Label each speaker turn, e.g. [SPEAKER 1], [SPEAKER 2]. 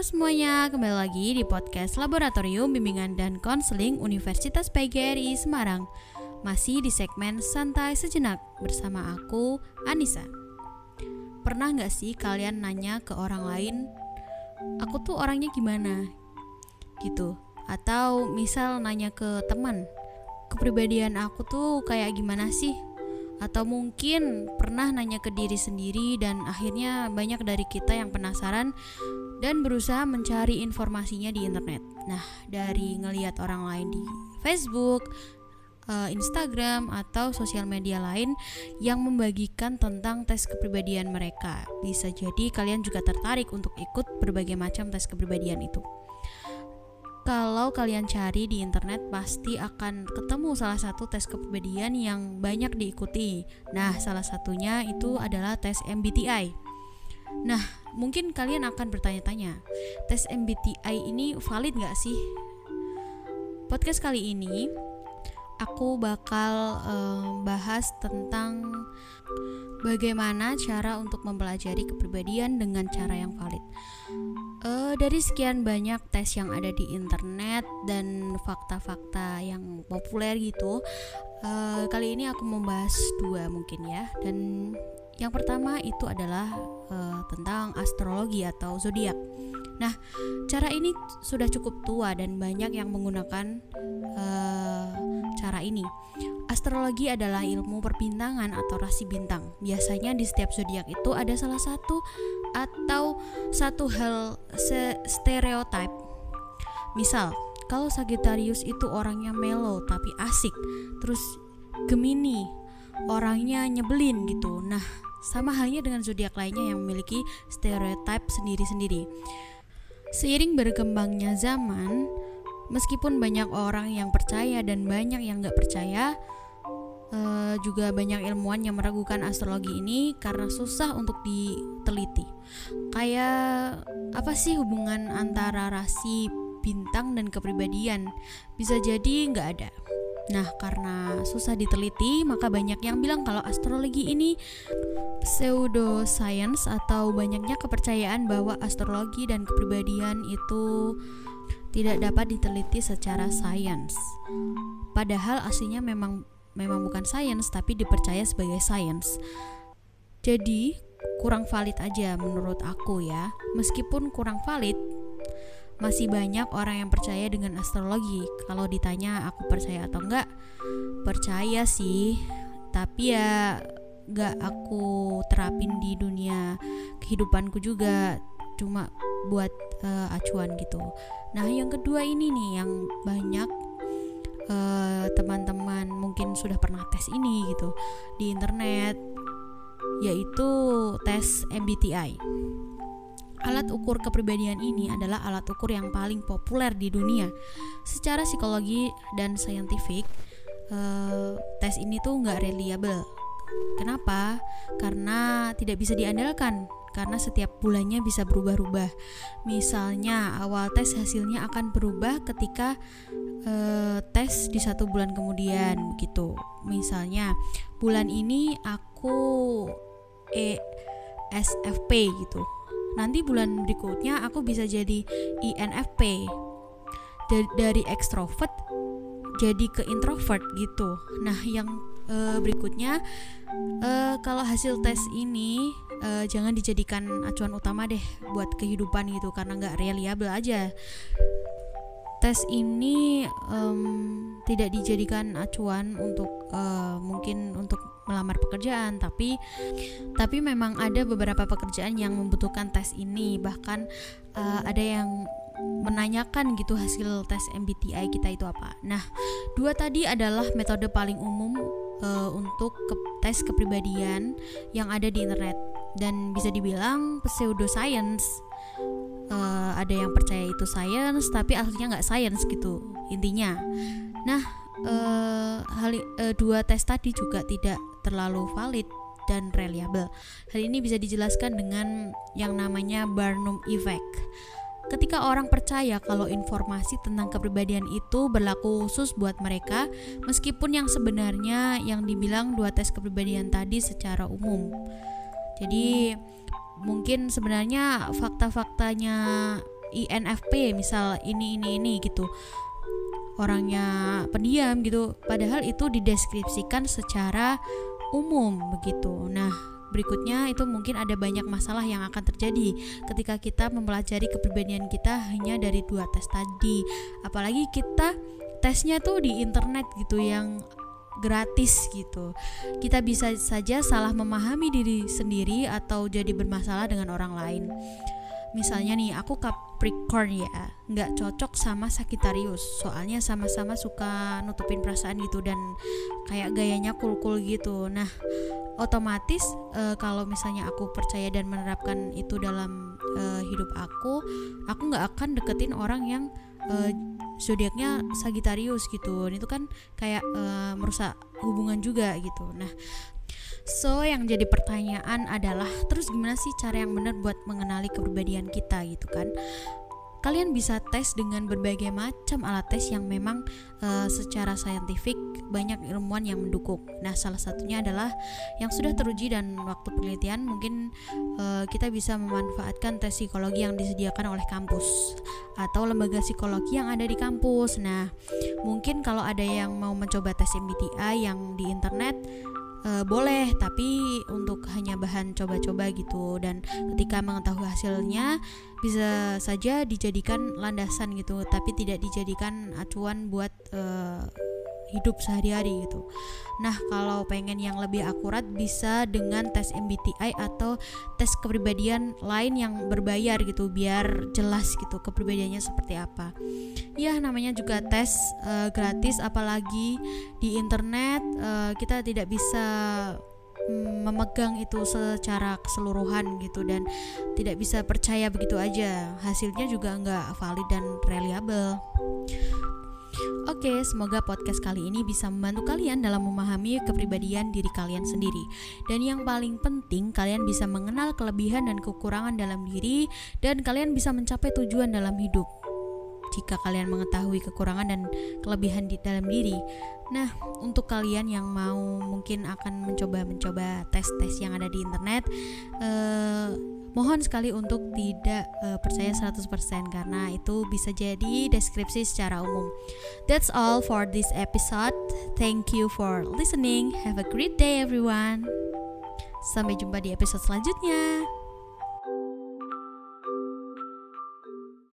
[SPEAKER 1] Halo semuanya, kembali lagi di podcast Laboratorium Bimbingan dan Konseling Universitas PGRI Semarang Masih di segmen Santai Sejenak bersama aku, Anissa Pernah gak sih kalian nanya ke orang lain Aku tuh orangnya gimana? Gitu Atau misal nanya ke teman Kepribadian aku tuh kayak gimana sih? Atau mungkin pernah nanya ke diri sendiri dan akhirnya banyak dari kita yang penasaran dan berusaha mencari informasinya di internet. Nah, dari ngelihat orang lain di Facebook, eh, Instagram atau sosial media lain yang membagikan tentang tes kepribadian mereka. Bisa jadi kalian juga tertarik untuk ikut berbagai macam tes kepribadian itu. Kalau kalian cari di internet pasti akan ketemu salah satu tes kepribadian yang banyak diikuti. Nah, salah satunya itu adalah tes MBTI. Nah, mungkin kalian akan bertanya-tanya, tes MBTI ini valid nggak sih? Podcast kali ini aku bakal um, bahas tentang bagaimana cara untuk mempelajari kepribadian dengan cara yang valid. Uh, dari sekian banyak tes yang ada di internet dan fakta-fakta yang populer gitu, uh, kali ini aku membahas dua mungkin ya. Dan yang pertama itu adalah uh, tentang astrologi atau zodiak. Nah, cara ini sudah cukup tua dan banyak yang menggunakan uh, cara ini. Astrologi adalah ilmu perbintangan atau rasi bintang. Biasanya di setiap zodiak itu ada salah satu atau satu hal stereotip. Misal, kalau Sagittarius itu orangnya melo tapi asik, terus Gemini orangnya nyebelin gitu. Nah, sama halnya dengan zodiak lainnya yang memiliki stereotip sendiri-sendiri. Seiring berkembangnya zaman, meskipun banyak orang yang percaya dan banyak yang nggak percaya, uh, juga banyak ilmuwan yang meragukan astrologi ini karena susah untuk diteliti. Kayak apa sih hubungan antara rasi bintang dan kepribadian? Bisa jadi nggak ada. Nah, karena susah diteliti, maka banyak yang bilang kalau astrologi ini pseudoscience atau banyaknya kepercayaan bahwa astrologi dan kepribadian itu tidak dapat diteliti secara sains. Padahal aslinya memang memang bukan sains tapi dipercaya sebagai sains. Jadi kurang valid aja menurut aku ya. Meskipun kurang valid, masih banyak orang yang percaya dengan astrologi. Kalau ditanya aku percaya atau enggak, percaya sih. Tapi ya enggak aku terapin di dunia kehidupanku juga. Cuma buat uh, acuan gitu. Nah, yang kedua ini nih yang banyak eh, teman-teman mungkin sudah pernah tes ini gitu di internet yaitu tes MBTI. Alat ukur kepribadian ini adalah alat ukur yang paling populer di dunia. Secara psikologi dan saintifik, uh, tes ini tuh nggak reliable. Kenapa? Karena tidak bisa diandalkan karena setiap bulannya bisa berubah-ubah. Misalnya awal tes hasilnya akan berubah ketika uh, tes di satu bulan kemudian gitu. Misalnya bulan ini aku ESFP gitu. Nanti bulan berikutnya aku bisa jadi INFP. Dari, ekstrovert jadi ke introvert gitu. Nah, yang uh, berikutnya uh, kalau hasil tes ini uh, jangan dijadikan acuan utama deh buat kehidupan gitu karena nggak reliable aja. Tes ini um, tidak dijadikan acuan untuk uh, mungkin untuk melamar pekerjaan tapi tapi memang ada beberapa pekerjaan yang membutuhkan tes ini. Bahkan uh, ada yang menanyakan gitu hasil tes MBTI kita itu apa. Nah, dua tadi adalah metode paling umum uh, untuk ke tes kepribadian yang ada di internet dan bisa dibilang pseudoscience. Uh, ada yang percaya itu science tapi aslinya nggak science gitu intinya. Nah uh, hal uh, dua tes tadi juga tidak terlalu valid dan reliable. Hal ini bisa dijelaskan dengan yang namanya Barnum effect. Ketika orang percaya kalau informasi tentang kepribadian itu berlaku khusus buat mereka, meskipun yang sebenarnya yang dibilang dua tes kepribadian tadi secara umum. Jadi mungkin sebenarnya fakta-faktanya INFP misal ini ini ini gitu. Orangnya pendiam gitu. Padahal itu dideskripsikan secara umum begitu. Nah berikutnya itu mungkin ada banyak masalah yang akan terjadi ketika kita mempelajari kepribadian kita hanya dari dua tes tadi. Apalagi kita tesnya tuh di internet gitu yang gratis gitu. Kita bisa saja salah memahami diri sendiri atau jadi bermasalah dengan orang lain. Misalnya nih, aku Capricorn ya, nggak cocok sama Sagittarius, soalnya sama-sama suka nutupin perasaan gitu dan kayak gayanya cool-cool gitu. Nah, otomatis uh, kalau misalnya aku percaya dan menerapkan itu dalam uh, hidup aku, aku nggak akan deketin orang yang uh, zodiaknya Sagittarius gitu dan itu kan kayak uh, merusak hubungan juga gitu nah So yang jadi pertanyaan adalah terus gimana sih cara yang benar buat mengenali kepribadian kita gitu kan? Kalian bisa tes dengan berbagai macam alat tes yang memang uh, secara saintifik banyak ilmuwan yang mendukung. Nah, salah satunya adalah yang sudah teruji dan waktu penelitian mungkin uh, kita bisa memanfaatkan tes psikologi yang disediakan oleh kampus atau lembaga psikologi yang ada di kampus. Nah, mungkin kalau ada yang mau mencoba tes MBTI yang di internet uh, boleh tapi untuk hanya bahan coba-coba gitu. Dan ketika mengetahui hasilnya bisa saja dijadikan landasan gitu tapi tidak dijadikan acuan buat uh, hidup sehari-hari gitu. Nah, kalau pengen yang lebih akurat bisa dengan tes MBTI atau tes kepribadian lain yang berbayar gitu biar jelas gitu kepribadiannya seperti apa. Ya, namanya juga tes uh, gratis apalagi di internet uh, kita tidak bisa mm, memegang itu secara keseluruhan gitu dan tidak bisa percaya begitu aja hasilnya juga nggak valid dan reliable Oke, semoga podcast kali ini bisa membantu kalian dalam memahami kepribadian diri kalian sendiri. Dan yang paling penting, kalian bisa mengenal kelebihan dan kekurangan dalam diri dan kalian bisa mencapai tujuan dalam hidup. Jika kalian mengetahui kekurangan dan kelebihan di dalam diri. Nah, untuk kalian yang mau mungkin akan mencoba-mencoba tes-tes yang ada di internet, eh, mohon sekali untuk tidak uh, percaya 100% karena itu bisa jadi deskripsi secara umum. That's all for this episode. Thank you for listening. Have a great day everyone. Sampai jumpa di episode selanjutnya.